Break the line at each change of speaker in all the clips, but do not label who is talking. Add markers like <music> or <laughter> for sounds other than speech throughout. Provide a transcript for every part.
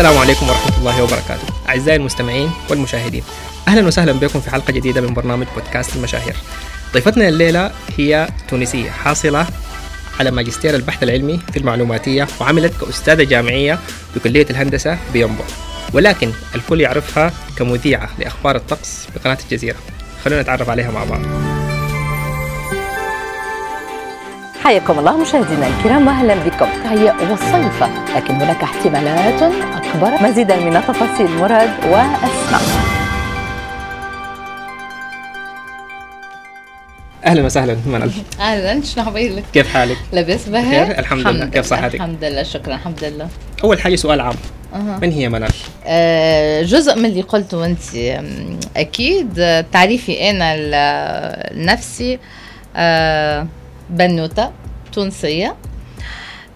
السلام عليكم ورحمة الله وبركاته. أعزائي المستمعين والمشاهدين أهلا وسهلا بكم في حلقة جديدة من برنامج بودكاست المشاهير. ضيفتنا الليلة هي تونسية حاصلة على ماجستير البحث العلمي في المعلوماتية وعملت كأستاذة جامعية بكلية الهندسة بينبع ولكن الكل يعرفها كمذيعة لأخبار الطقس بقناة الجزيرة. خلونا نتعرف عليها مع بعض.
حياكم الله مشاهدينا الكرام واهلا بكم هي والصيف لكن هناك احتمالات أكبر مزيدا من التفاصيل مراد وأسماء
أهلا وسهلا منال
أهلا شنو حبيلك
كيف حالك؟
لاباس بخير
بخير؟ الحمد لله. كيف صحتك؟
الحمد لله شكرا الحمد لله
أول حاجة سؤال عام
أها.
من هي منال؟
آه، جزء من اللي قلته أكيد آه، تعريفي أنا ل- لنفسي آه، بنوتة تونسية.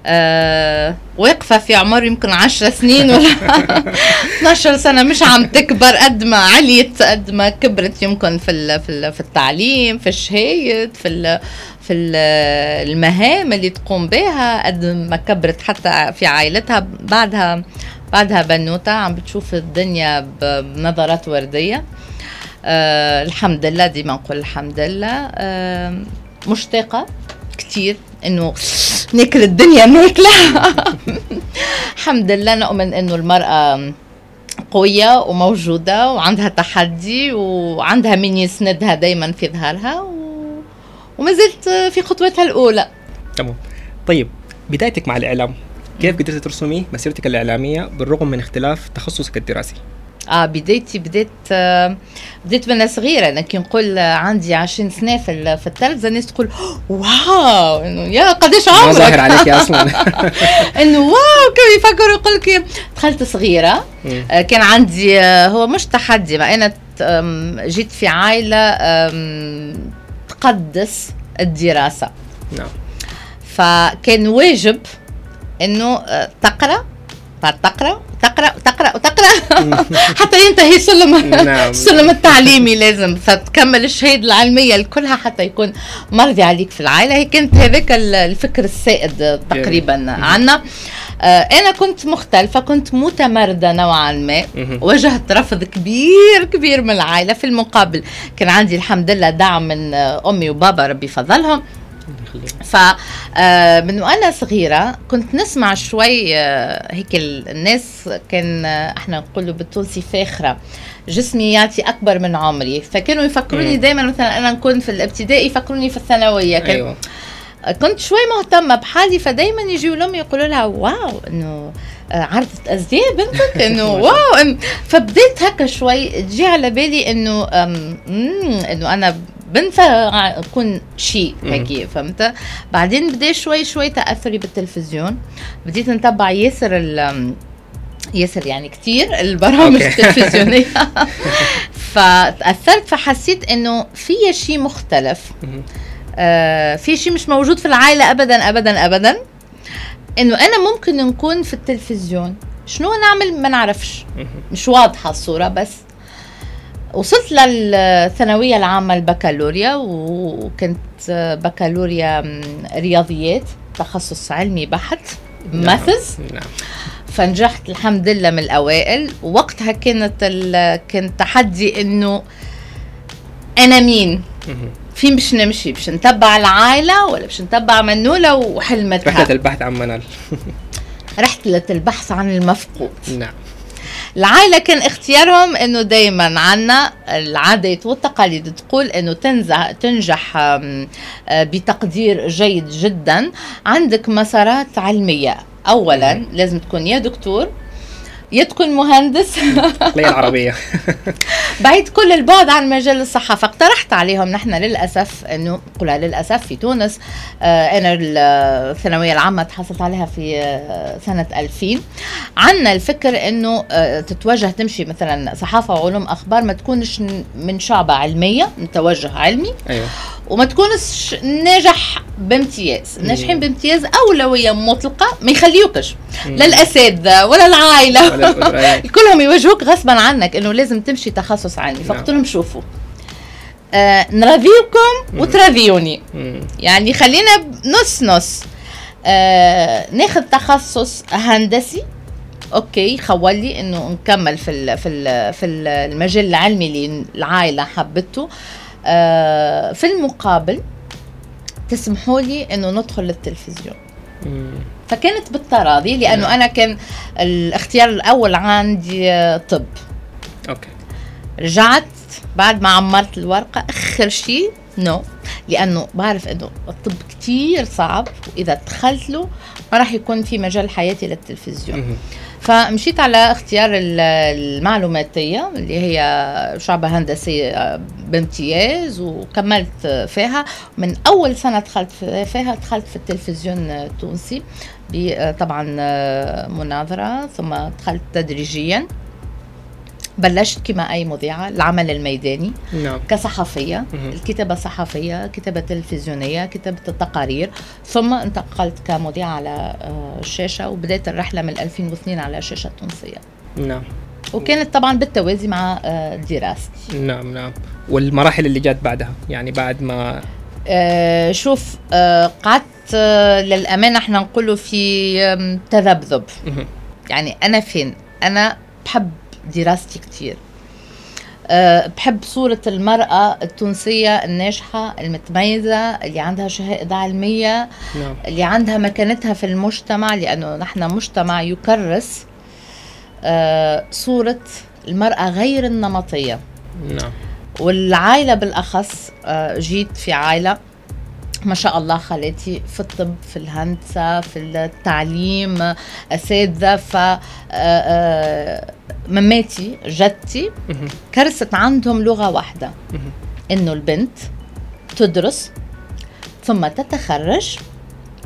آه واقفة في عمر يمكن عشر سنين ولا <laughs> 12 سنة مش عم تكبر قد ما عليت قد ما كبرت يمكن في في في التعليم في الشهايد في في ال- المهام اللي تقوم بها قد ما كبرت حتى في عائلتها. بعدها بعدها بنوتة عم بتشوف الدنيا بنظرات وردية. آه الحمد لله ديما نقول الحمد لله. آه مشتاقة. كتير إنه ناكل الدنيا ماكلة. <laughs> الحمد لله نؤمن إنه المرأة قوية وموجودة وعندها تحدي وعندها مين يسندها دايما في ظهرها و... وما زلت في خطوتها الأولى.
تمام. طيب بدايتك مع الإعلام. كيف قدرتي ترسمي مسيرتك الإعلامية بالرغم من اختلاف تخصصك الدراسي؟
آه بدايتي بديت آه بديت وأنا صغيرة. أنا كي نقول عندي 20 سنة في في التلفزه الناس تقول واو يا قديش
ما
عمرك!
ظاهر عليك أصلا. <laughs>
إنه واو كانوا يفكروا يقول لك دخلت
صغيرة.
آه، كان عندي آه، هو مش تحدي ما أنا جيت في عائلة تقدس الدراسة.
نعم.
فكان واجب إنه تقرأ بعد تقرأ <laughs> حتى ينتهي سلم
نعم.
السلم التعليمي لازم. فتكمل الشهاده العلمية لكلها حتى يكون مرضي عليك في العائلة. هي كانت هذاك ال- الفكر السائد تقريبا عنا. آه، أنا كنت مختلفة كنت متمردة نوعا ما. واجهت رفض كبير كبير من العائلة في المقابل. كان عندي الحمد لله دعم من آه، أمي وبابا ربي يفضلهم ف آه، من وأنا صغيرة كنت نسمع شوي آه، هيك ال- الناس كان آه، إحنا نقولوا بالتونسي فاخرة جسمي يعطي أكبر من عمري. فكانوا يفكروني. دائما مثلا أنا نكون في الابتدائي يفكروني في الثانوية. كان
أيوة.
كنت شوي مهتمة بحالي فدايما يجيوا لامي يقولوا لها واو إنه عرضت ازياء بنتك <laughs> إنه واو فبديت هكا شوي تجي على بالي إنه إنه أنا بنت اكون شيء. هيك فهمت بعدين بدا شوي شوي تأثري بالتلفزيون بديت نتبع ياسر ال ياسر يعني كتير البرامج. التلفزيونية <laughs> <laughs> فتأثرت فحسيت إنه في شيء مختلف. آه، في شيء مش موجود في العائلة أبدا أبدا أبدا إنه أنا ممكن نكون في التلفزيون شنو نعمل ما نعرفش. مش واضحة الصورة بس وصلت للثانوية العامة البكالوريا وكنت بكالوريا رياضيات تخصص علمي بحت ماثز
نعم.
فنجحت الحمد لله من الأوائل. ووقتها كانت كان تحدي إنه أنا مين. فين باش نمشي باش نتبع العائلة ولا باش نتبع منولة وحلمتها.
رحلة البحث عن منال.
رحلة البحث عن المفقود.
نعم.
العائلة كان اختيارهم إنه دايما عنا العادات والتقاليد تقول إنه تنزح تنجح آه، بتقدير جيد جدا. عندك مسارات علمية. اولا لازم تكون يا دكتور يا تكون مهندس. <laughs>
العقلية العربية. <laughs>
بعيد كل البعد عن مجال الصحة. فاقترحت عليهم نحن للأسف أنه قولها للأسف في تونس آه أنا الثانوية العامة تحصلت عليها في آه سنة 2000 عنا الفكر أنه آه تتوجه تمشي مثلا صحافة وعلوم أخبار ما تكونش من شعبة علمية من توجه علمي.
أيوة.
وما تكونش ناجح بامتياز. الناجحين بامتياز أولوية مطلقة ما يخليوكش. لا الأساتذة ولا
الأسرة. <laughs>
كلهم يواجهوك غصبا عنك إنه لازم تمشي تخصص علمي. فقلت لهم شوفوا. آه نراضيكم وتراضيوني. يعني خلينا نص نص. آه ناخذ تخصص هندسي. okay خول لي إنه نكمل في ال في ال في ال- المجال العلمي اللي العائلة حبته. آه في المقابل تسمحوا لي إنه ندخل للتلفزيون. فكانت بالتراضي لأنه أنا كان الاختيار الأول عندي آه، طب.
okay.
رجعت بعد ما عمرت الورقة آخر شيء نو لأنه بعرف إنه الطب كتير صعب وإذا دخلت له ما راح يكون في مجال حياتي للتلفزيون. فمشيت على اختيار ال- المعلوماتية اللي هي شعبة هندسية بامتياز وكملت فيها. من أول سنة دخلت في- فيها دخلت في التلفزيون التونسي ب- طبعا مناظرة ثم دخلت تدريجيا. بلشت كما أي مذيعة العمل الميداني
نعم.
كصحفية
مهم.
الكتابة الصحفية كتابة تلفزيونية كتابة التقارير. ثم انتقلت كمذيعة على آه، الشاشة وبدأت الرحلة من 2002 على الشاشة التونسية
نعم.
وكانت طبعا بالتوازي مع آه، دراستي.
نعم نعم. والمراحل اللي جات بعدها يعني بعد ما
آه، شوف آه، قعدت آه، للأمانة إحنا نقوله في تذبذب. يعني أنا فين؟ أنا بحب دراستي كتير. أه بحب صورة المرأة التونسية الناجحة المتميزة اللي عندها شهادة علمية
نعم.
اللي عندها مكانتها في المجتمع لأنه نحن مجتمع يكرس أه صورة المرأة غير النمطية.
نعم.
والعائلة بالأخص آه، جيت في عائلة ما شاء الله خالتي في الطب في الهندسة في التعليم أساتذة ف آه، آه، مماتي جدتي. كرست عندهم لغة واحدة. إنه البنت تدرس ثم تتخرج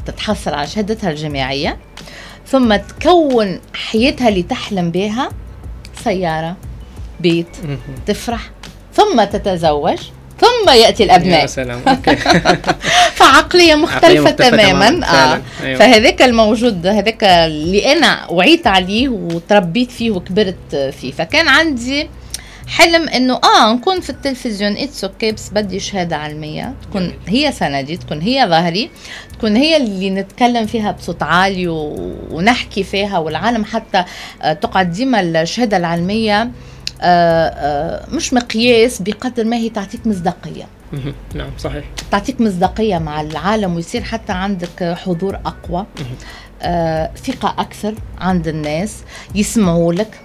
تتحصل على شهادتها الجامعية ثم تكون حياتها اللي تحلم بها سيارة بيت. تفرح ثم تتزوج ثم يأتي
يا
الابناء
سلام أوكي <laughs>
فعقليه مختلفة,
مختلفة
تماما,
تماماً، آه أيوة.
فهذاك الموجود هذاك اللي أنا وعيت عليه وتربيت فيه وكبرت فيه فكان عندي حلم إنه آه نكون في التلفزيون it's okay بس بدي شهادة علمية تكون. هي سندي تكون هي ظهري تكون هي اللي نتكلم فيها بصوت عالي. ونحكي فيها والعالم حتى آه تقعد ديما الشهادة العلمية آه آه مش مقياس بقدر ما هي تعطيك
مصداقية. نعم صحيح.
تعطيك مصداقية مع العالم ويصير حتى عندك حضور أقوى. آه، ثقة أكثر عند الناس يسمعوا لك.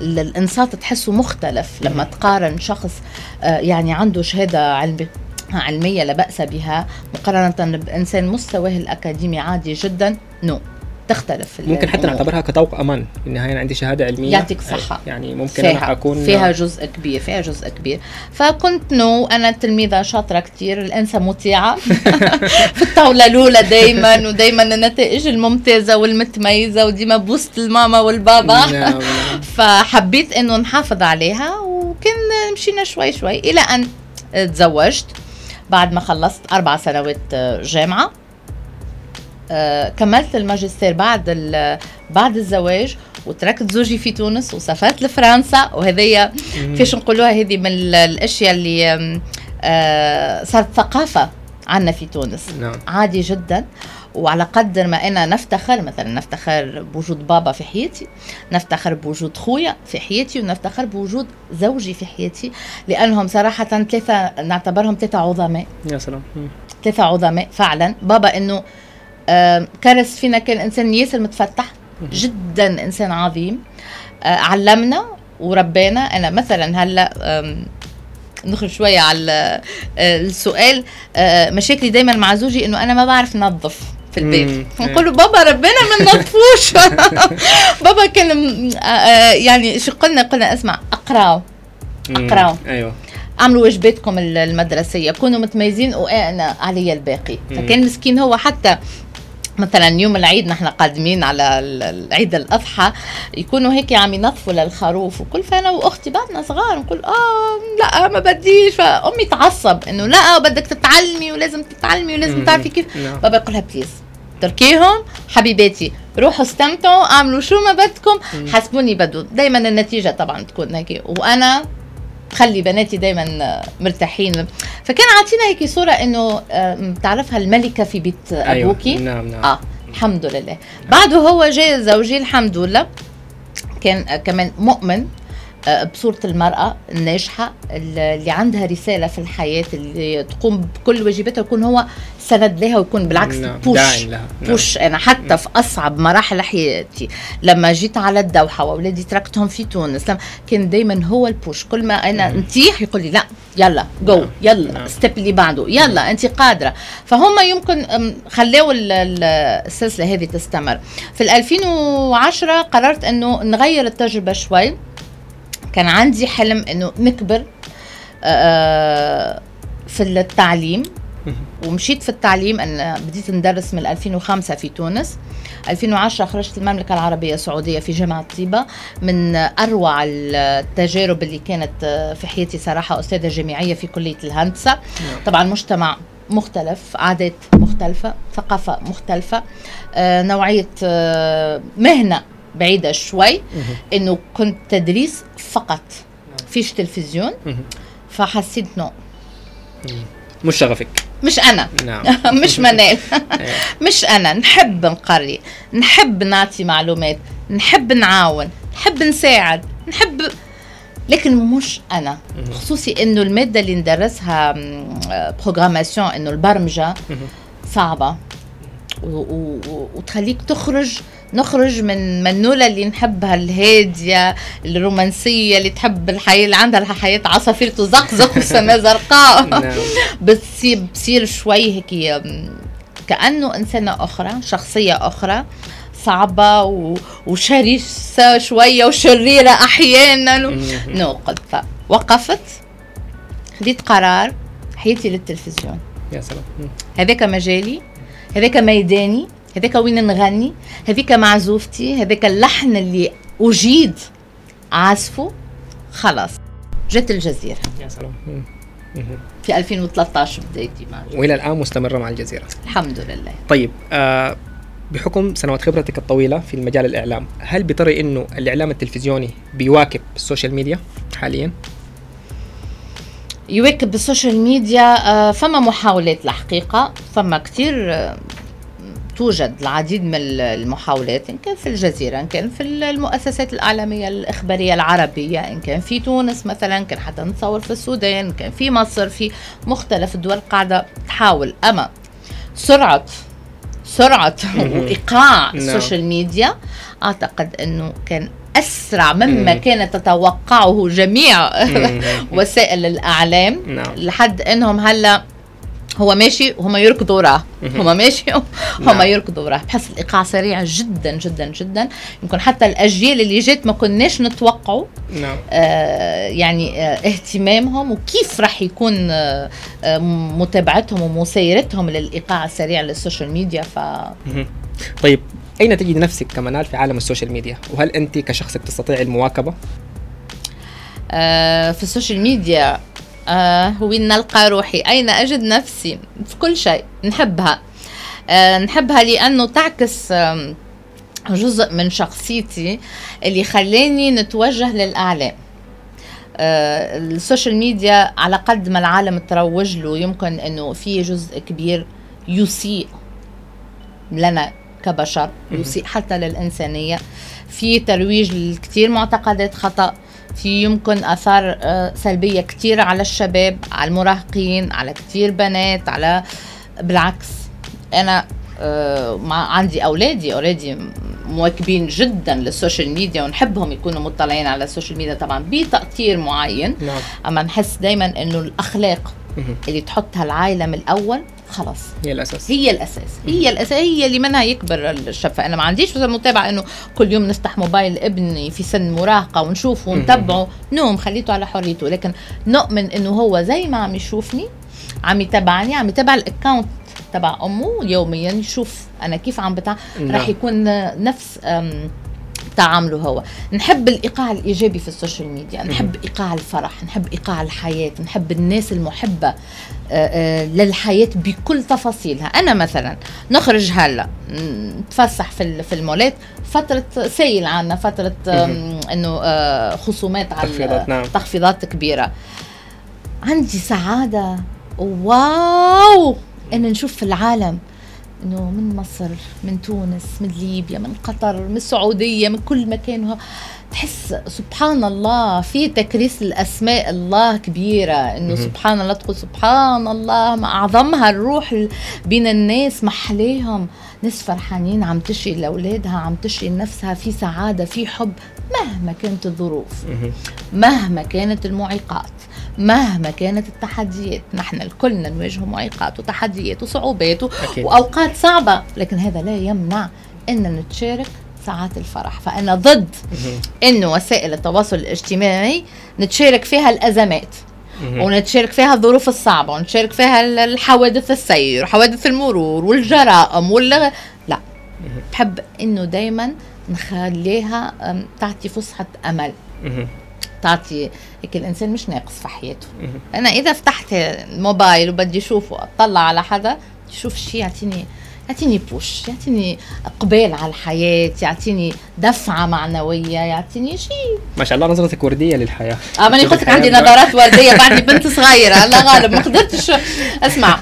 ال- الإنصات تحسه مختلف. لما تقارن شخص آه، يعني عنده شهادة علمية علمية لا بأس بها مقارنة بإنسان مستواه الأكاديمي عادي جدا نو تختلف
ممكن حتى. نعتبرها كطوق أمان. في النهاية أنا عندي شهادة علمية.
يعطيك صحة.
يعني ممكن أنا
فيها.
اكون
فيها جزء كبير فيها جزء كبير. فكنت no أنا تلميذه شاطرة كتير الانسه مطيعه <laughs> في الطاولة الأولى دائما ودائما النتائج الممتازة والمتميزة وديما boost الماما والبابا.
نعم نعم. <laughs>
فحبيت إنه نحافظ عليها وكان مشينا شوي شوي. إلى أن تزوجت بعد ما خلصت أربع سنوات جامعة. كملت الماجستير بعد بعد الزواج وتركت زوجي في تونس وسافرت لفرنسا وهذه كيفاش نقولوها هذه من ال- الأشياء اللي آه، صارت ثقافة عنا في تونس.
نعم.
عادي جدا. وعلى قدر ما أنا نفتخر مثلا نفتخر بوجود بابا في حياتي نفتخر بوجود خويا في حياتي ونفتخر بوجود زوجي في حياتي لأنهم صراحة ثلاثة نعتبرهم ثلاثة عظماء.
يا سلام.
ثلاثة عظماء فعلا. بابا إنه كرس فينا كان إنسان ياسر متفتح جدا إنسان عظيم. آه، علمنا وربانا أنا مثلا هلأ ندخل شوية على آه، السؤال. آه، مشاكلي دايما مع زوجي إنه أنا ما بعرف نظف في البيت. <laughs> نقول له بابا ربنا ما ننظفوش <laughs> بابا كان يعني شو قلنا؟ قلنا اسمع اقراوا
مم.
أقرأوا.
أيوه.
اعملوا واجباتكم ال- المدرسية. كونوا متميزين وأنا علي الباقي. فكان مسكين هو حتى مثلا يوم العيد نحن قادمين على العيد الأضحى يكونوا هيك عم ينظفوا للخروف وكل فأنا وأختي بعدنا صغار نقول آه لا ما بديش فأمي تعصب إنه لا بدك تتعلمي ولازم تتعلمي ولازم. تعرفي كيف
نعم.
بابا يقولها بليز تركيهم حبيباتي روحوا استمتعوا اعملوا شو ما بدكم. حسبوني بدو دائما النتيجة طبعا تكون هيك وأنا خلي بناتي دائما مرتاحين. فكان عاطينا هيك صورة إنه بتعرفها الملكة في بيت
أيوة.
أبوكي؟
نعم نعم.
آه الحمد لله. بعده هو جاي زوجي الحمد لله. كان آه، كمان مؤمن. بصورة المرأة الناجحة اللي عندها رسالة في الحياة اللي تقوم بكل واجباتها ويكون هو سند لها ويكون بالعكس
نعم،
push
داعم لها. نعم.
push أنا حتى في أصعب مراحل حياتي لما جيت على الدوحة وأولادي تركتهم في تونس لما كان دايما هو ال push كل ما أنا نتيح يقول لي لا يلا جو
نعم.
يلا
نعم.
step اللي بعده يلا أنت قادرة فهم يمكن أم، خلاوا ال- ال- السلسلة هذه تستمر في ال 2010 قررت إنه نغير التجربة شوي كان عندي حلم إنه نكبر آه، في التعليم. ومشيت في التعليم أنا بديت ندرس من 2005 في تونس. 2010 خرجت المملكة العربية السعودية في جامعة طيبة. من أروع التجارب اللي كانت آه، في حياتي صراحة أستاذة جامعية في كلية الهندسة. طبعا مجتمع مختلف عادات مختلفة ثقافة مختلفة آه، نوعية آه، بعيدة شوي إنه كنت تدريس فقط فيش تلفزيون. فحسيت نو
مش شغفك.
مش أنا.
نعم. <laughs>
مش منال <laughs>
إيه. <laughs>
مش أنا. نحب نقري نحب نعطي معلومات نحب نعاون نحب نساعد نحب لكن مش أنا. خصوصي إنه المادة اللي ندرسها بروغراماسيون إنه البرمجة صعبة. وتخليك تخرج نخرج من منولة اللي نحبها الهادية الرومانسية اللي تحب الحياة اللي عندها الحياة عصافير تزقزق <laughs> وسماء زرقاء
نعم
بتصير بصير شوي هيك م، كأنه إنسانة أخرى شخصية أخرى صعبة و... وشرسة شوية وشريرة أحيانا و...
مهم.
نو قلت وقفت خديت قرار حياتي للتلفزيون
يا سلام.
هذاك مجالي هذاك ميداني هذاك وين نغني؟ هذيك معزوفتي هذاك اللحن اللي أجيد عزفه خلاص. جت الجزيرة.
يا سلام.
في 2013 بدايتي مع الجزيرة.
وإلى الآن مستمرة مع الجزيرة.
الحمد لله.
طيب آه بحكم سنوات خبرتك الطويلة في المجال الإعلام هل بترى إنه الإعلام التلفزيوني بيواكب ال social media حاليا؟
يواكب ال social media آه، فما محاولات الحقيقة فما كتير آه، توجد العديد من المحاولات إن كان في الجزيرة إن كان في المؤسسات الإعلامية الإخبارية العربية إن كان في تونس مثلا كان حتى نتصور في السودان كان في مصر في مختلف الدول قاعدة تحاول أما سرعة سرعة وإيقاع
نعم.
السوشيال ميديا أعتقد أنه كان أسرع مما
مم.
كانت تتوقعه جميع. <laughs> وسائل الإعلام
نعم.
لحد إنهم هلأ هو ماشي وهم يركضوا وراه. هم ماشي <laughs> هم
نعم.
يركضوا وراه. بحس الإيقاع سريع جدا جدا جدا. يمكن حتى الأجيال اللي جات ما كناش نتوقعوا
نعم.
آه يعني آه اهتمامهم وكيف راح يكون آه آه متابعتهم ومسايرتهم للإيقاع السريع لل social media.
ف. طيب أين تجد نفسك كمنال في عالم ال social media؟ وهل أنت كشخص تستطيع المواكبة؟
آه، في ال social media آه، وين نلقى روحي. أين أجد نفسي؟ في كل شيء. نحبها. آه، نحبها لأنه تعكس آم، جزء من شخصيتي اللي خلاني نتوجه للأعلام. آه، ال social media على قد ما العالم تروج له يمكن إنه في جزء كبير يسيء لنا كبشر يسيء حتى للإنسانية. في ترويج لكثير معتقدات خطأ. يمكن آثار آه، سلبية كثير على الشباب على المراهقين على كثير بنات على بالعكس. أنا آه، مع عندي أولادي already مواكبين جدا لل social media ونحبهم يكونوا مطلعين على ال social media طبعا بتأطير معين.
نعم.
أما نحس دائما إنه
الأخلاق.
اللي تحطها العائله من الأول خلص
هي الأساس.
هي الأساس. هي الأساس. هي اللي منها يكبر الشاب فانا ما عنديش مثلا متابعة إنه كل يوم نفتح موبايل ابني في سن مراهقة ونشوفه ونتبعه no مخليته على حريته. لكن نؤمن إنه هو زي ما عم يشوفني عم يتابعني عم يتابع ال account تبع أمه يوميا. يشوف أنا كيف عم بتعامل
نعم.
رح يكون نفس تعامله هو. نحب الإيقاع الإيجابي في ال social media نحب إيقاع الفرح نحب إيقاع الحياة نحب الناس المحبة آه، آه، للحياة بكل تفاصيلها. أنا مثلا نخرج هلا نتفسح في في المولات فترة sale عنا فترة إنه آه، خصومات على
تخفيضات، نعم.
تخفيضات كبيرة. عندي سعادة. واو! ان نشوف في العالم إنه من مصر من تونس من ليبيا من قطر من السعودية من كل مكان تحس سبحان الله في تكريس الاسماء الله كبيرة. إنه سبحان الله تقول سبحان الله ما أعظمها الروح بين الناس محليهم ناس فرحانين عم تشي لأولادها عم تشي لنفسها. في سعادة في حب مهما كانت الظروف مهما كانت المعيقات. مهما كانت التحديات نحن الكلنا نواجه معيقات وتحديات وصعوبات أكيد. وأوقات صعبة لكن هذا لا يمنع ان نتشارك ساعات الفرح. فأنا ضد إنه وسائل التواصل الاجتماعي نتشارك فيها الأزمات ونتشارك فيها الظروف الصعبة ونتشارك فيها الحوادث السير وحوادث المرور والجرائم وال لا. بحب إنه دائما نخليها تعطي فسحة أمل. تعطي هيك الإنسان مش ناقص في حياته. أنا إذا فتحت الموبايل وبدي أشوفه أطلع على حدا شوف شيء يعطيني يعطيني بوش يعطيني إقبال على الحياة يعطيني دفعة معنوية يعطيني شيء
ما شاء الله نظرتك وردية للحياة.
آه ماني قلت لك عندي نظرات وردية بعدني بنت صغيرة. الله غالب ما قدرتش. اسمع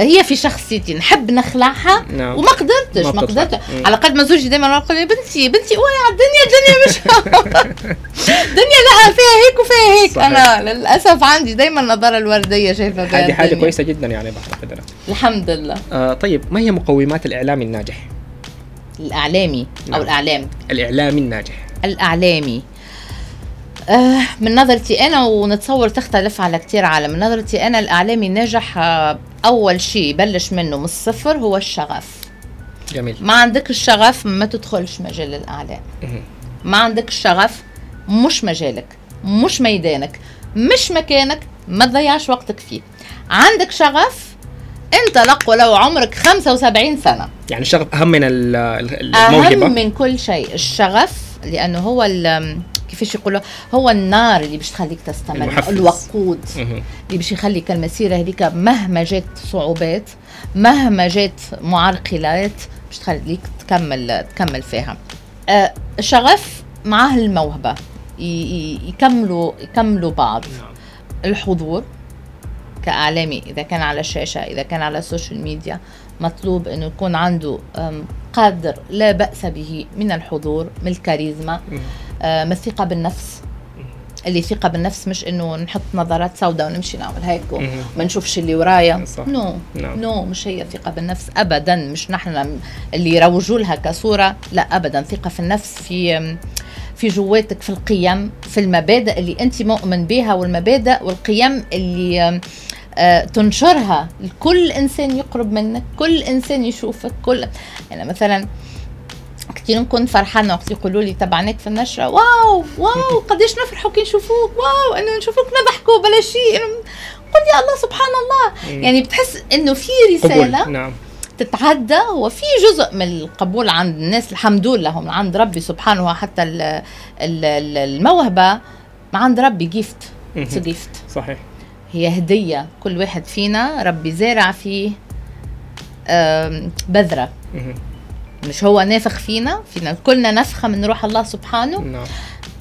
هي في شخصيتي. نحب نخلعها نعم. وما قدرتش ما, ما قدرتش على قد ما زوجي دائما يقول لي بنتي بنتي اوعي على الدنيا الدنيا مش <laughs> <laughs> الدنيا لا فيها هيك وفيها هيك. صحيح. أنا للأسف عندي دائما النظره الوردية شايفة
هذه حاجة كويسة جدا يعني بعتقد
الحمد لله.
آه طيب ما هي مقومات الإعلام الناجح؟
الإعلامي نعم. أو الإعلام
الاعلامي الناجح.
الإعلامي. آه من نظرتي أنا ونتصور تختلف على كثير عالم. من نظرتي أنا الإعلامي الناجح آه أول شيء يبلش منه من الصفر هو الشغف.
جميل.
ما عندك الشغف ما تدخلش مجال الاعلام ما عندك الشغف مش مجالك مش ميدانك مش مكانك ما تضيعش وقتك فيه. عندك شغف انطلق ولو عمرك 75 سنة.
يعني الشغف أهم من الموهبة؟
أهم من كل شيء. الشغف لأنه هو كيفاش يقولوا هو النار اللي باش تخليك تستمر المحفز. الوقود اللي باش يخليك المسيرة هذيك مهما جات صعوبات مهما جات معرقلات باش تخليك تكمل تكمل فيها. آه الشغف معاه الموهبة يكملوا يكملوا بعض. نعم. الحضور كإعلامي إذا كان على الشاشة إذا كان على ال social media مطلوب انه يكون عنده قدر لا بأس به من الحضور من الكاريزما. آه، من الثقة بالنفس؟ اللي ثقة بالنفس مش إنه نحط نظرات سوداء ونمشي نعمل هيك وما نشوفش اللي ورايا. نو نعم. نو مش هي ثقة بالنفس ابدا. مش نحن اللي يروجوا لها كصورة لا ابدا. ثقة في النفس في في جواتك في القيم في المبادئ اللي أنت مؤمن بها والمبادئ والقيم اللي آه، تنشرها. لكل إنسان يقرب منك كل إنسان يشوفك كل يعني مثلا كثير نكون فرحانة وقت يقولوا لي تبعناك في النشرة wow wow قديش نفرحوا كي نشوفوك wow إنه نشوفوك نضحكوا بلا شيء. قل يا الله سبحان الله. يعني بتحس إنه في رسالة نعم. تتعدى وفي جزء من القبول عند الناس الحمد لله من عند ربي سبحانه حتى الموهبة عند ربي gift gift
صحيح.
هي هدية كل واحد فينا ربي زارع فيه بذرة. مش هو نافخ فينا فينا كلنا نفخة من روح الله سبحانه. نعم.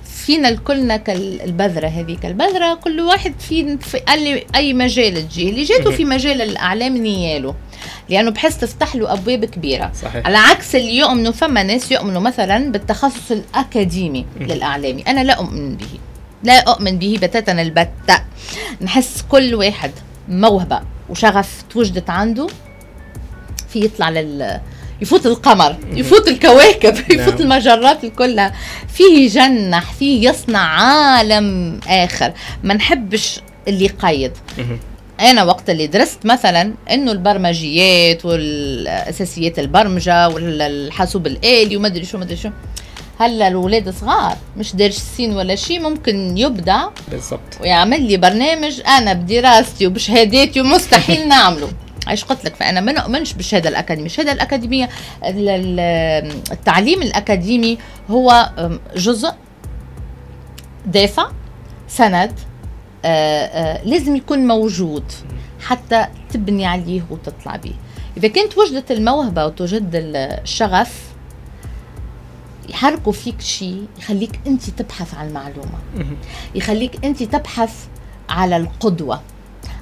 فينا الكلنا كالبذرة هذيك. البذرة كل واحد في, في قال لي أي مجال تجي. اللي جاته في مجال الأعلام نياله. لأنه بحس تفتح له أبواب كبيرة.
صحيح.
على عكس اللي يؤمنوا فما ناس يؤمنوا مثلا بالتخصص الأكاديمي للأعلامي. أنا لا أؤمن به. لا أؤمن به بتاتا البتة. نحس كل واحد موهبة وشغف توجدت عنده في يطلع لل يفوت القمر يفوت الكواكب <laughs> يفوت نعم. المجرات كلها فيه يجنح فيه يصنع عالم آخر. ما نحبش اللي يقيد. أنا وقت اللي درست مثلا إنه البرمجيات والأساسيات البرمجة والحاسوب الآلي وما أدري شو ما أدري شو. هلا الاولاد صغار مش دارسين ولا شيء ممكن يبدع
بالضبط.
ويعمل لي برنامج أنا بدراستي وبشهاداتي ومستحيل نعمله. إيش قلت لك فأنا ما نؤمنش بالشهادة الأكاديمية. الشهادة الأكاديمية التعليم الأكاديمي هو جزء دافع سند آآ آه، آآ آه، لازم يكون موجود حتى تبني عليه وتطلع به. إذا كنت وجدت الموهبة وتوجد الشغف يحركوا فيك شيء يخليك أنت تبحث عن المعلومة. يخليك أنت تبحث على القدوة.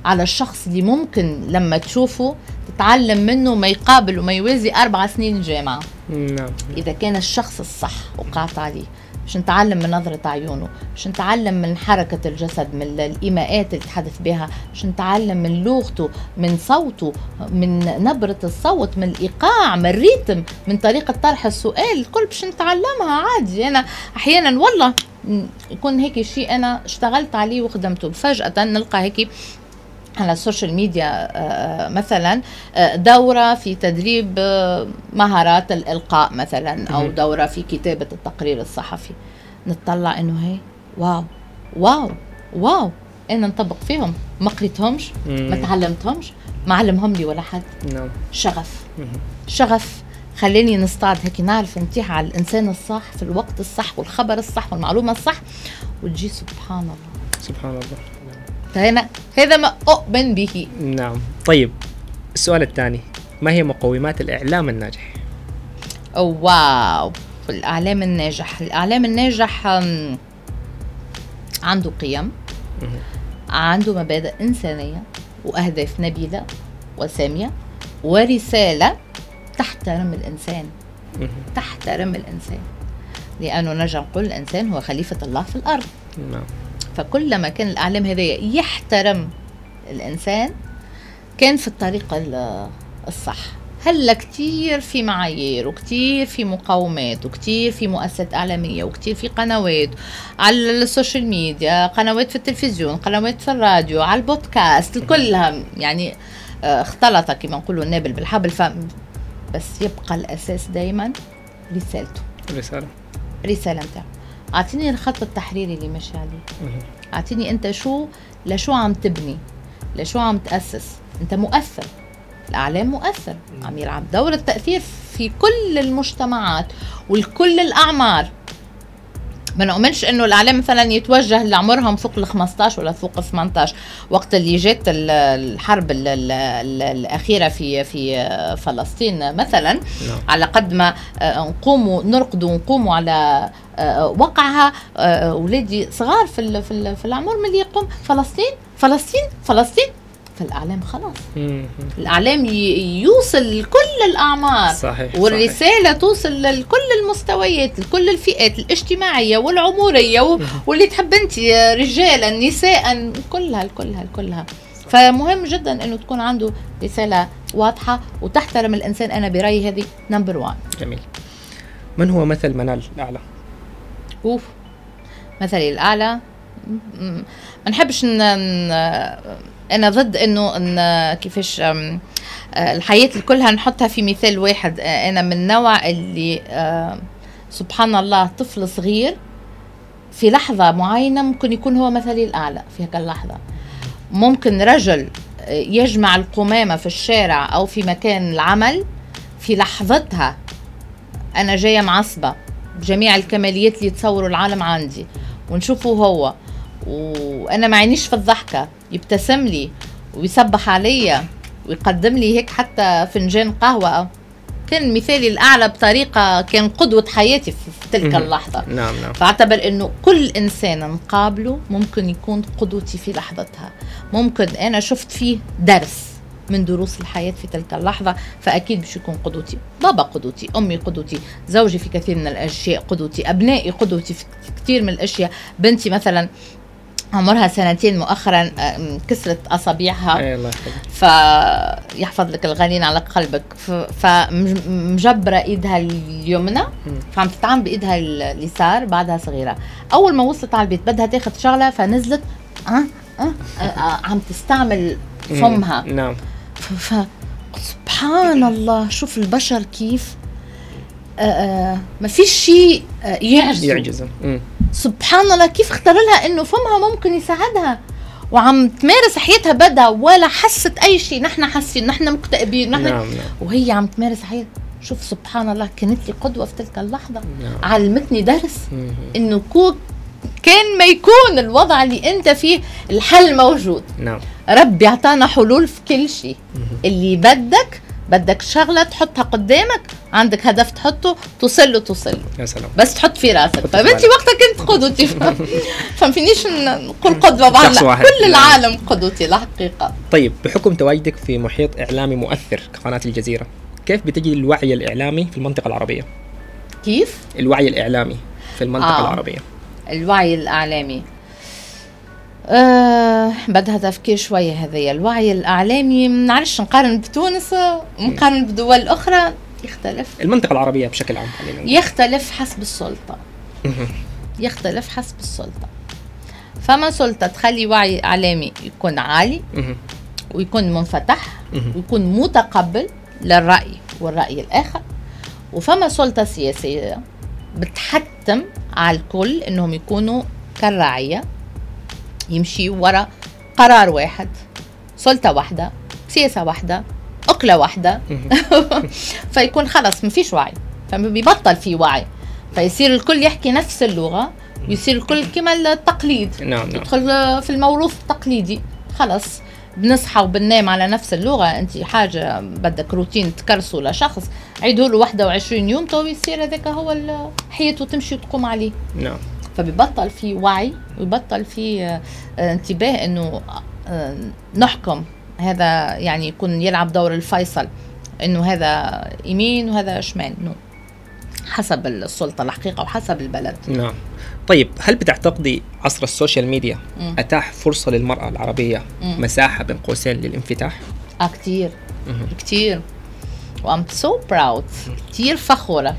على الشخص اللي ممكن لما تشوفه تتعلم منه ما يقابل وما يوازي أربع سنين جامعة.
نعم.
إذا كان الشخص الصح وقعت عليه باش نتعلم من نظرة عيونه باش نتعلم من حركة الجسد من الإيماءات اللي تحدث بها باش نتعلم من لغته من صوته من نبرة الصوت من الإيقاع من الريتم من طريقة طرح السؤال الكل باش نتعلمها عادي. أنا أحيانا والله يكون هيك شيء أنا اشتغلت عليه وخدمته. فجأة نلقى هيك على ال social media آه، آه، مثلا آه، دورة في تدريب مهارات الإلقاء مثلا أو دورة في كتابة التقرير الصحفي. نطلع إنه هي wow wow wow أنا نطبق فيهم؟ ما قريتهمش؟ ما تعلمتهمش؟ ما علمهم لي ولا حد. نعم. شغف. شغف. خليني نصطاد هيك نعرف نتيح على الإنسان الصح في الوقت الصح والخبر الصح والمعلومة الصح وتجي سبحان الله.
سبحان الله.
فهنا هذا ما أؤمن به.
نعم. طيب السؤال الثاني. ما هي مقومات الإعلام الناجح؟
أو واو. الإعلام الناجح. الإعلام الناجح عنده قيم عنده مبادئ إنسانية وأهداف نبيلة وسامية ورسالة تحترم الإنسان. تحترم الإنسان. لأنه نرجع نقول الإنسان هو خليفة الله في الأرض. نعم. فكلما كان الأعلام هذا يحترم الإنسان كان في الطريق الصح. هلا كتير في معايير وكتير في مقومات وكتير في مؤسسات إعلامية وكتير في قنوات على ال social media قنوات في التلفزيون قنوات في الراديو على البودكاست كلها يعني آه، اختلط كما نقولوا النابل بالحبل ف بس يبقى الأساس دايما رسالته.
رسالة.
رسالة نتاعو أعطيني الخط التحريري اللي ماشي عليه. أعطيني أنت شو لشو عم تبني لشو عم تأسس. أنت مؤثر الأعلام مؤثر. عم يلعب دور التأثير في كل المجتمعات ولكل الأعمار. ما نؤمنش إنه الإعلام مثلا يتوجه لعمرهم فوق ال 15 ولا فوق ال 18 وقت اللي جات الحرب ال ال ال الأخيرة في في فلسطين مثلا نعم. على قد ما آه، نقوموا نرقدوا ونقوموا على آه، وقعها اولادي آه، صغار في في العمر ملي يقوم فلسطين فلسطين فلسطين فالإعلام خلاص. الإعلام يوصل لكل الأعمار.
صحيح
والرسالة صحيح. توصل لكل المستويات لكل الفئات الاجتماعية والعمريه واللي تحب انت رجالا نساء كلها كلها كلها. فمهم جدا إنه تكون عنده رسالة واضحة وتحترم الإنسان. أنا برأيي هذه نمبر 1
جميل. من هو مثل منال الأعلى؟
أوف. مثلي الأعلى ما نحبش أنا ضد إنه ان كيفاش الحياة كلها نحطها في مثال واحد. أنا من النوع اللي سبحان الله طفل صغير في لحظة معينة ممكن يكون هو مثلي الأعلى في هيك اللحظة. ممكن رجل يجمع القمامة في الشارع أو في مكان العمل في لحظتها. أنا جاية معصبة. بجميع الكماليات اللي يتصوروا العالم عندي. ونشوفه هو. وأنا ما عينيش في الضحكة. يبتسم لي ويصبح عليا ويقدم لي هيك حتى فنجان قهوة. كان مثالي الأعلى بطريقة كان قدوة حياتي في تلك اللحظة.
نعم نعم.
فاعتبر إنه كل إنسان نقابله ممكن يكون قدوتي في لحظتها. ممكن أنا شفت فيه درس من دروس الحياة في تلك اللحظة فأكيد باش يكون قدوتي. بابا قدوتي أمي قدوتي زوجي في كثير من الأشياء قدوتي أبنائي قدوتي في كثير من الأشياء. بنتي مثلا عمرها سنتين مؤخرا كسرت أصابعها.
اي الله
فيحفظ لك الغالين على قلبك. فمجبره إيدها اليمنى. فعم تتعامل بإيدها اليسار بعدها صغيرة. أول ما وصلت على البيت بدها تاخذ شغلة فنزلت أه أه أه, أه عم تستعمل فمها.
نعم.
ف سبحان الله شوف البشر كيف آه, آه، ما فيش شيء آه، يعجزه
يعجزه
سبحان الله كيف اختار لها إنه فمها ممكن يساعدها؟ وعم تمارس حياتها بدا ولا حست أي شيء. نحن حاسين نحن مكتئبين نحن
نعم نعم.
وهي عم تمارس حياتها شوف سبحان الله كانت لي قدوة في تلك اللحظة. نعم. علمتني درس إنه كو كان ما يكون الوضع اللي أنت فيه الحل موجود.
نعم.
ربي أعطانا حلول في كل شيء. اللي بدك بدك شغلة تحطها قدامك عندك هدف تحطه توصل له توصل
يا سلام.
بس تحط في راسك. فبنتي
بالك.
وقتها كنت قدوتي <laughs> فمفينيش نقول قدوة بعد
واحد.
كل. العالم قدوتي الحقيقة
طيب بحكم تواجدك في محيط إعلامي مؤثر كقناة الجزيرة كيف بتجد الوعي الإعلامي في المنطقة العربية؟
كيف؟
الوعي الإعلامي في المنطقة
آه.
العربية.
الوعي الإعلامي. أه بدها تفكير شوية هذه الوعي الإعلامي منعرفش نقارن بتونس ونقارن بدول أخرى يختلف
المنطقة العربية بشكل عام.
يختلف حسب السلطة. يختلف حسب السلطة فما سلطة تخلي وعي إعلامي يكون عالي. ويكون منفتح. ويكون متقبل للرأي والرأي الآخر وفما سلطة سياسية بتحتم على الكل إنهم يكونوا كالرعية يمشي ورا قرار واحد سلطة واحدة سياسة واحدة أكلة واحدة. <laughs> فيكون خلص ما فيش وعي فبيبطل في وعي. فيصير الكل يحكي نفس اللغة ويصير الكل كما التقليد.
نعم نعم.
يدخل في الموروث التقليدي خلص بنصحى وبننام على نفس اللغة. أنت حاجة بدك روتين تكرسه لشخص عيدوا له 21 يوم تو يصير هذاك هو حياته تمشي وتقوم عليه.
نعم.
فبيبطل في وعي ويبطل في آه، آه، انتباه إنه آه، نحكم هذا يعني يكون يلعب دور الفيصل إنه هذا يمين وهذا شمال no حسب السلطة الحقيقة وحسب البلد
نعم طيب هل بتعتقدي عصر السوشيال ميديا
مم.
أتاح فرصة للمرأة العربية
مم.
مساحة بين قوسين للانفتاح؟
آه كتير
مهم.
كتير و I'm so proud كتير فخورة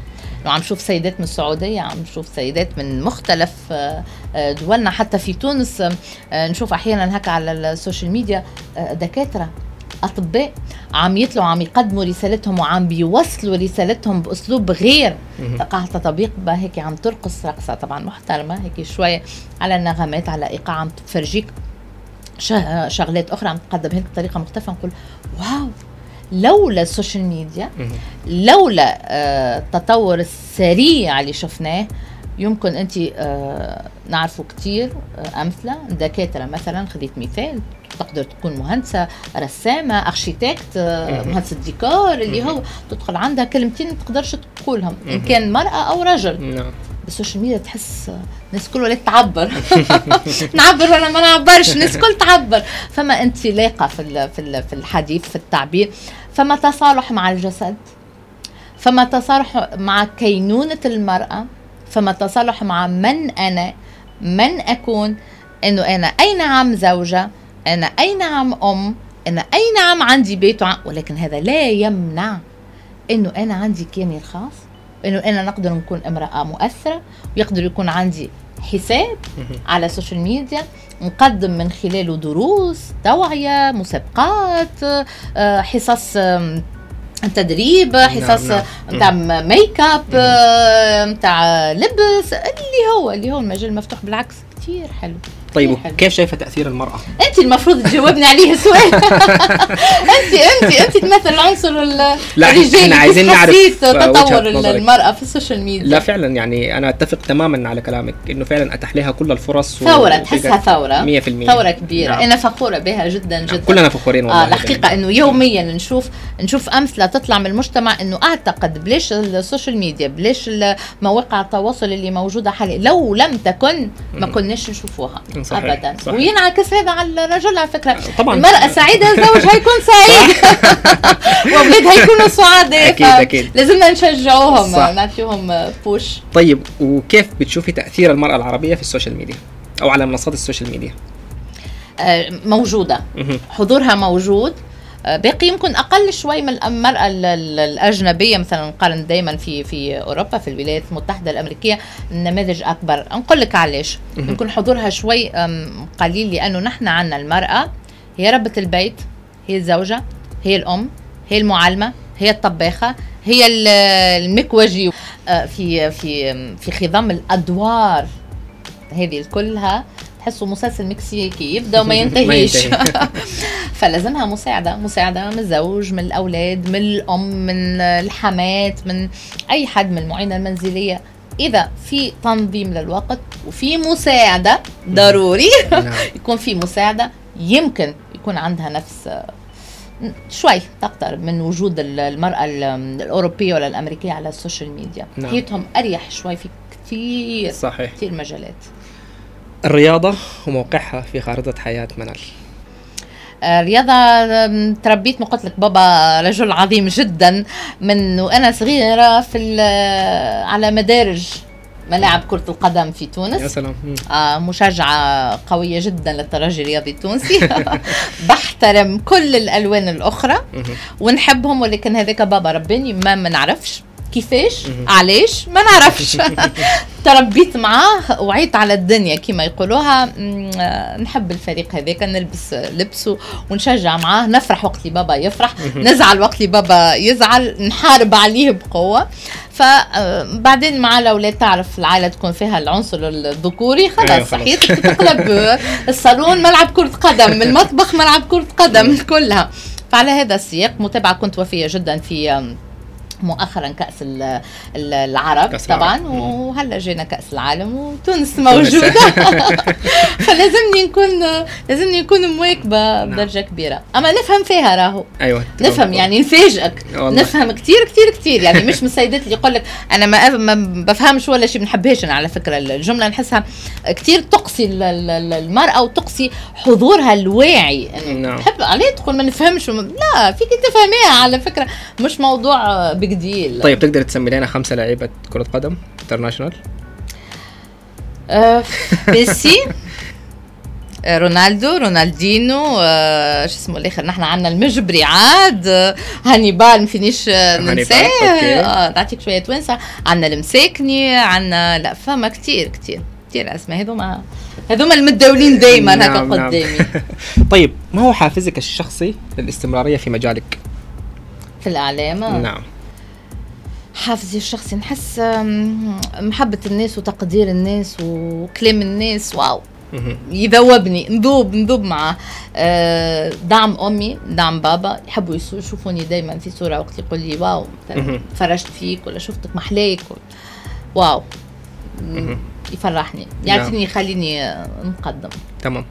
انه عم شوف سيدات من السعودية عم شوف سيدات من مختلف آه، آه، دولنا حتى في تونس آه، نشوف أحيانا هكا على السوشيال ميديا دكاترة أطباء عم يطلعوا عم يقدموا رسالتهم وعم بيوصلوا رسالتهم بأسلوب غير. تقع تطبيق هيك عم ترقص رقصة طبعا محترمة هيك شوية على النغمات على إيقاع عم تفرجيك شغلات أخرى عم تقدم هيك بطريقة مختلفة نقول wow لولا السوشيال ميديا. لولا آه، التطور السريع اللي شفناه يمكن أنت آه، نعرفوا كثير أمثلة دكاترة مثلا خذيت مثال تقدر تكون مهندسة رسامة
architect.
مهندسة ديكور اللي هو تدخل عندها كلمتين ما تقدرش تقولهم
إن.
كان مرأة أو رجل
نعم
بالسوشيال ميديا تحس الناس كل ولات تعبر. <laughs> نعبر ولا ما نعبرش الناس كل تعبر. فما انطلاقه في في ال- في الحديث في التعبير. فما تصالح مع الجسد. فما تصالح مع كينونة المرأة. فما تصالح مع من أنا من أكون. إنه أنا اي نعم زوجة؟ أنا اي نعم أم؟ أنا اي نعم عندي بيت ولكن هذا لا يمنع إنه أنا عندي كياني الخاص إنه أنا نقدر نكون امرأة مؤثرة ويقدر يكون عندي حساب. على السوشيال ميديا نقدم من خلاله دروس توعية مسابقات آه، حصص تدريب حصص
نعم.
نتاع make up آه، نتاع لبس اللي هو اللي هو المجال مفتوح بالعكس كثير حلو
طيب
حلو.
كيف شايفة تأثير المرأة؟
أنت المفروض تجاوبني عليه السؤال <laughs> أنت أنت أنت تمثل العنصر ال-
لا،
الرجالي
إحنا عايزين نعرف، آه،
تطور. المرأة في السوشيال ميديا
لا فعلا يعني أنا أتفق تماما على كلامك إنه فعلا أتاح لها كل الفرص
ثورة تحسها ثورة
100%
ثورة كبيرة
نعم.
أنا فخورة بها جدا
نعم.
جدا
كلنا فخورين والله
آه الحقيقة إنه يوميا نشوف نشوف امثلة تطلع من المجتمع إنه أعتقد بلاش السوشيال ميديا بلاش ال- مواقع التواصل اللي موجودة حاليا لو لم تكن ما. كناش نشوفوها
صحيح،
ابدا.
صحيح.
وينعكس هذا على الرجل على فكرة.
طبعا.
المرأة سعيدة الزوج هيكون سعيد. <laughs> واولاد هيكونوا سعداء.
أكيد،
ف-
أكيد.
لازمنا نشجعوهم. نعطيهم push.
طيب وكيف بتشوفي تأثير المرأة العربية في السوشيال ميديا؟ أو على منصات السوشيال ميديا؟
آه، موجودة. حضورها موجود. باقي يمكن أقل شوي من المرأة ال- ال- الأجنبية مثلا نقارن دائما في في أوروبا في الولايات المتحدة الأمريكية النماذج أكبر. نقول لك علاش. يمكن حضورها شوي قليل لأنه نحن عندنا المرأة هي ربة البيت هي الزوجة هي الأم هي المعلمة هي الطباخة هي ال- المكوجي آه، في في في خضم الأدوار هذه كلها تحسوا مسلسل مكسيكي يبدأ وما <laughs>
ما
ينتهيش
ينتهي. <laughs>
فلازمها مساعدة مساعدة من الزوج من الأولاد من الأم من الحمات من أي حد من المعينه المنزلية إذا في تنظيم للوقت وفي مساعدة ضروري
نعم. <laughs>
يكون في مساعدة يمكن يكون عندها نفس شوي تقترب من وجود ال- المرأة ال- الأوروبية ولا الأمريكية على السوشيال ميديا
نعم.
حياتهم أريح شوي في كثير
صحيح
كثير مجالات
الرياضة وموقعها في خارطة حياة منال.
آه، رياضة تربيت ما قلت لك بابا رجل عظيم جدا من وأنا صغيرة في ال- على مدارج ملاعب كرة القدم في
يا
تونس
سلام. مم.
آه، مشجعة قوية جدا للترجي الرياضي التونسي. <laughs> بحترم كل الألوان الأخرى. ونحبهم ولكن هذاك بابا رباني ما منعرفش. كيفاش. علاش؟ ما نعرفش. <laughs> تربيت معاه وعيت على الدنيا كما يقولوها. آه، نحب الفريق هذاك نلبس لبسه ونشجع معاه. نفرح وقت اللي بابا يفرح. نزعل وقت اللي بابا يزعل. نحارب عليه بقوة. فبعدين مع الأولاد تعرف العائلة تكون فيها العنصر الذكوري.
أيوة،
خلاص. صحيت تقلب <laughs> الصالون ملعب كرة قدم. <laughs> المطبخ ملعب كرة قدم كلها. فعلى هذا السياق متابعة كنت وفية جدا في مؤخرا ال- العرب
كأس
طبعا
العرب.
وهلأ جينا كأس العالم وتونس موجودة. <laughs> <laughs> فلازمني نكون لازمني نكون مواكبة بدرجة كبيرة. أما نفهم فيها راهو.
أيوه
نفهم يعني نفاجئك. نفهم كتير كتير كتير. يعني مش من السيدات اللي يقول لك أنا ما ما بفهمش ولا شيء ما نحبهاش أنا على فكرة. الجملة نحسها كتير تقصي ال- ال- ال- المرأة وتقصي حضورها الواعي.
نعم.
يعني تحب عليه تقول ما نفهمش. لا فيك تفهميها على فكرة. مش موضوع big deal
طيب تقدر تسمي لنا خمسة لعيبة كرة قدم international
آه، ميسي آه، رونالدو رونالدينو آه، شو اسمه الآخر نحن عندنا المجبري عاد هانيبال ما فينيش ننساه. آه نعطيك شوية توانسه عندنا المساكني عندنا لا فما كتير كتير كتير أسماء هذوما هذوما المتداولين دائما هكا
نعم، نعم.
قدامي <laughs>
طيب ما هو حافزك الشخصي للاستمرارية في مجالك؟
في الإعلام.
نعم
حافزي الشخصي نحس آم، محبة الناس وتقدير الناس وكلام الناس
wow.
يذوبني نذوب نذوب معاه دعم أمي دعم بابا يحبوا يشوفوني دائما في صورة وقت يقول لي
wow.
فرجت فيك ولا شفتك محلاك و-
wow.
يفرحني. يعطيني يخليني آه، نقدم
تمام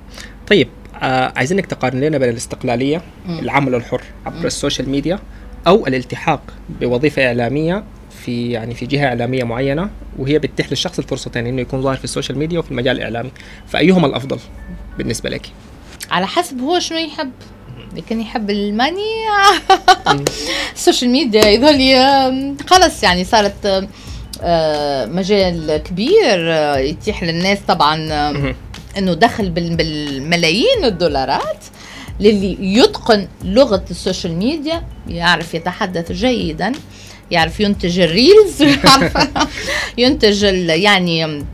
طيب آه عايزينك تقارن لنا بين الاستقلالية
مم.
العمل الحر عبر. السوشيال ميديا أو الالتحاق بوظيفة إعلامية في يعني في جهة إعلامية معينة وهي بتتيح للشخص الفرصتين إنه يكون ظاهر في السوشيال ميديا وفي المجال الإعلامي. فأيهما الأفضل بالنسبة لك؟
على حسب هو شنو يحب. لكن يحب الـ money. السوشيال <laughs> ميديا. آم، خلص يعني صارت آه، مجال كبير آه، يتيح للناس طبعا
مهم.
إنه دخل بال- بالملايين الدولارات. للي يتقن لغة السوشيال ميديا يعرف يتحدث جيدا. يعرف ينتج ال reels <laughs> يعرف ينتج ال- يعني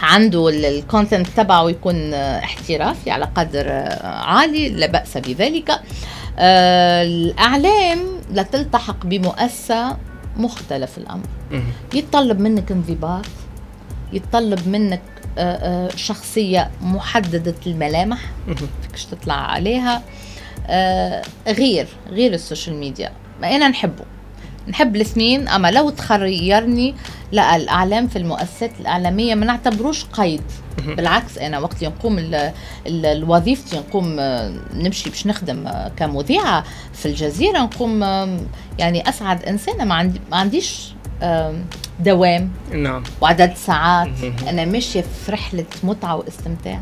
عنده ال content تبعه يكون احترافي على قدر عالي لا بأس بذلك. آه، الإعلام لا تلتحق بمؤسسة مختلف الأمر. يتطلب منك انضباط يتطلب منك آه، آه، شخصية محددة الملامح. فيكش تطلع عليها. غير غير ال social media. ما أنا نحبه. نحب الاثنين أما لو تخيرني لا الإعلام في المؤسسات الإعلامية ما نعتبروش قيد. بالعكس أنا وقت نقوم ال- ال- الوظيفتي نقوم آه، نمشي باش نخدم آه، كمذيعة في الجزيرة نقوم يعني أسعد إنسانة ما, عندي ما عنديش دوام
نعم
وعدد ساعات. أنا ماشيه في رحلة متعة واستمتاع.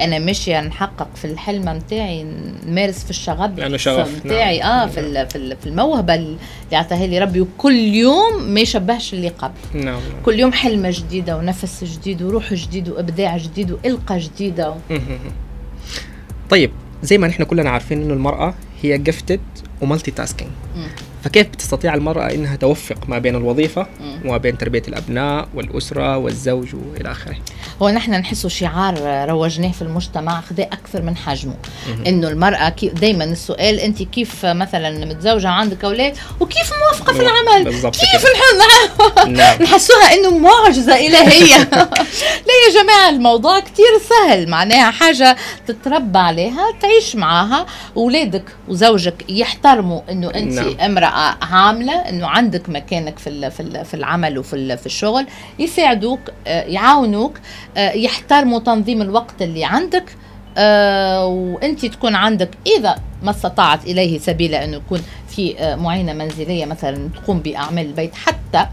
أنا ماشيه نحقق في الحلم نتاعي نمارس في الشغف
لأنه شغف،
نتاعي
نعم.
آه في في ال- في الموهبة اللي اعطاها لي ربي وكل يوم ما يشبهش اللي قبل
نعم.
كل يوم حلمة جديدة ونفس جديد وروح جديد وإبداع جديد والقى جديدة
مهم. طيب زي ما نحن كلنا عارفين إنه المرأة هي جفتد ومالتي تاسكينج. فكيف بتستطيع المرأة إنها توفق ما بين الوظيفة. وما بين تربية الأبناء والأسرة والزوج وإلى آخره
هو نحن نحسه شعار روجناه في المجتمع خذا أكثر من حجمه. إنه المرأة كي دائما السؤال أنت كيف مثلا متزوجة عندك أولاد وكيف موافقة في العمل
بالضبط
كيف. الحل <laughs>
نعم
نحسوها إنه معجزة إلهية <laughs> لا يا جماعة الموضوع كتير سهل معناها حاجة تتربى عليها تعيش معاها اولادك وزوجك يحترموا إنه أنت
نعم.
نعم. امرأة عاملة إنه عندك مكانك في في ال- في العمل وفي في الشغل يساعدوك آه، يعاونوك يحترموا تنظيم الوقت اللي عندك آه وأنت تكون عندك إذا ما استطاعت إليه سبيلا انه يكون في آه معينه منزلية مثلا تقوم بأعمال البيت. حتى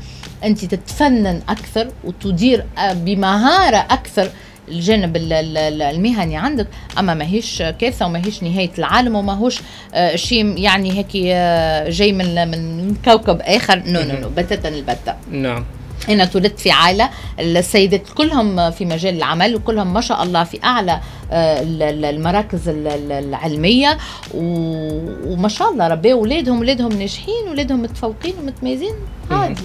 أنت تتفنن أكثر وتدير آه بمهارة أكثر الجانب المهني عندك. أما ماهيش كارثة وماهيش نهاية العالم وماهوش آه، شيء يعني هيك آه، جاي من من كوكب آخر. no no no بتاتا البتة.
نعم.
أنا اتولدت في عائلة. السيدات كلهم في مجال العمل وكلهم ما شاء الله في أعلى آه، المراكز العلمية. وما شاء الله ربي اولادهم اولادهم ناجحين اولادهم متفوقين ومتميزين. عادي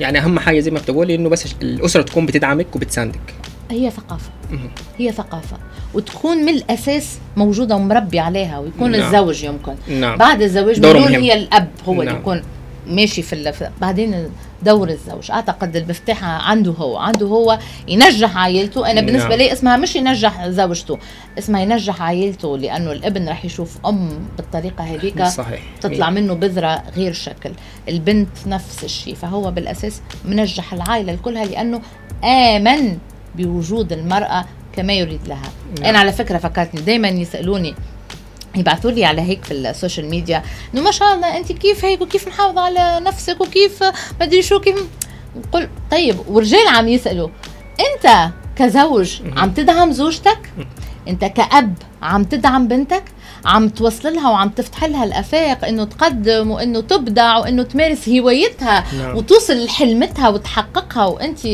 يعني أهم حاجة زي ما بتقولي إنه بس الأسرة تكون بتدعمك وبتساندك.
هي ثقافة. هي ثقافة. وتكون من الأساس موجودة ومربي عليها ويكون نعم. الزوج يمكن.
نعم.
بعد الزواج بدون هي الأب هو نعم. اللي يكون ماشي في اللف... بعدين دور الزوج. أعتقد المفتاح عنده هو. عنده هو ينجح عائلته. أنا بالنسبة نعم. لي اسمها مش ينجح زوجته اسمها ينجح عائلته لأنه الابن راح يشوف أم بالطريقة هذيك
صحيح.
تطلع منه بذرة غير شكل. البنت نفس الشيء. فهو بالأساس منجح العائلة كلها لأنه آمن بوجود المرأة كما يريد لها. نعم. أنا على فكرة فكرتني دايما يسألوني يبعثوا لي على هيك في ال social media إنه ما شاء الله أنت كيف هيك وكيف محافظة على نفسك وكيف ما أدري شو كيف. قل طيب ورجال عم يسألوا أنت كزوج عم تدعم زوجتك؟ أنت كأب عم تدعم بنتك؟ عم توصل لها وعم تفتح لها الأفاق إنه تقدم وإنه تبدع وإنه تمارس هوايتها نعم. وتوصل لحلمتها وتحققها وأنت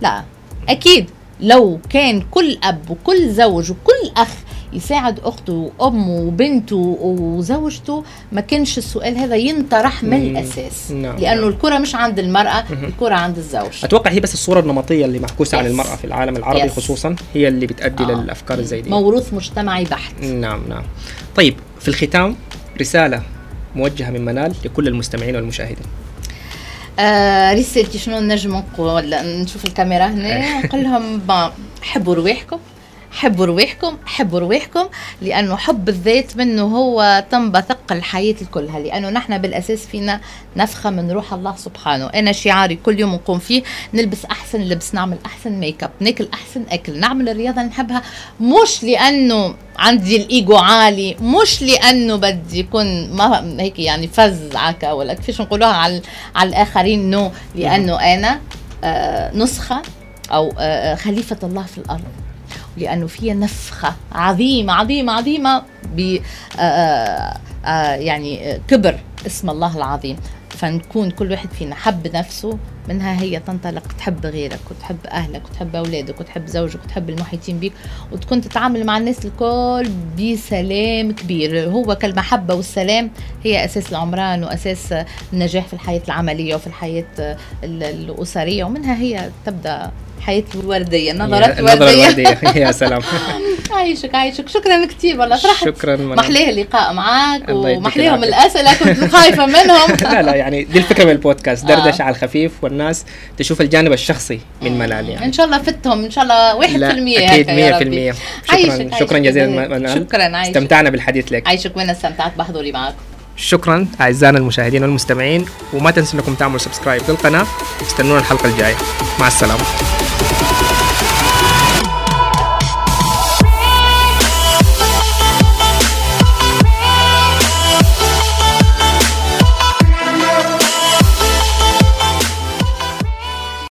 لا أكيد لو كان كل أب وكل زوج وكل أخ يساعد أخته وأمه وبنته وزوجته ما كانش السؤال هذا ينطرح من الأساس. نعم. لأنه الكرة مش عند المرأة الكرة عند الزوج.
أتوقع هي بس الصورة النمطية اللي معكوسه عن المرأة في العالم العربي. خصوصا هي اللي بتؤدي آه. للأفكار زي دي.
موروث مجتمعي بحت.
نعم نعم. طيب في الختام رسالة موجهة من منال لكل المستمعين والمشاهدين.
آه رسالتي شنو نجم نقول نشوف الكاميرا هنا <laughs> نقول لهم حبوا رواحكم. حبوا رواحكم حبوا رواحكم لأنه حب الذات منه هو تنبثق الحياة كلها لأنه نحن بالأساس فينا نفخة من روح الله سبحانه. أنا شعاري كل يوم نقوم فيه نلبس أحسن لبس نعمل أحسن make up ناكل أحسن أكل نعمل الرياضة نحبها مش لأنه عندي الإيجو عالي مش لأنه بدي يكون ما هيك يعني فذلكة ولا كيفاش نقولوها على على الآخرين no لأنه أنا آه نسخة أو آه خليفة الله في الأرض. لأنه فيها نفخة عظيمة عظيمة عظيمة ب آه، آه، آه، يعني كبر اسم الله العظيم. فنكون كل واحد فينا حب نفسه منها هي تنطلق تحب غيرك وتحب أهلك وتحب أولادك وتحب زوجك وتحب المحيطين بك وتكون تتعامل مع الناس الكل بسلام كبير. هو كالمحبة والسلام هي أساس العمران وأساس النجاح في الحياة العملية وفي الحياة الأسرية ومنها هي تبدأ حياة الوردية نظرات
الوردية. الوردية. <laughs> يا سلام.
عايشك عايشك. شكرا كثير والله. فرحت.
شكرا
محلية اللقاء معك ومحليهم الأسئلة. كنت خايفة منهم. <laughs>
لا لا يعني دي الفكرة من البودكاست. دردش آه. على الخفيف والناس تشوف الجانب الشخصي من ملال يعني.
إن شاء الله فتهم. إن شاء الله 1%
أكيد 100% شكرا شكرا جزيلا.
منال شكرا
عايشك. استمتعنا بالحديث لك.
عايشك. وين استمتعت؟ بحضوري معك
شكرا أعزائنا المشاهدين والمستمعين وما تنسوا إنكم تعملوا سبسكرايب للقناة استنونا الحلقة الجاية. مع السلامة.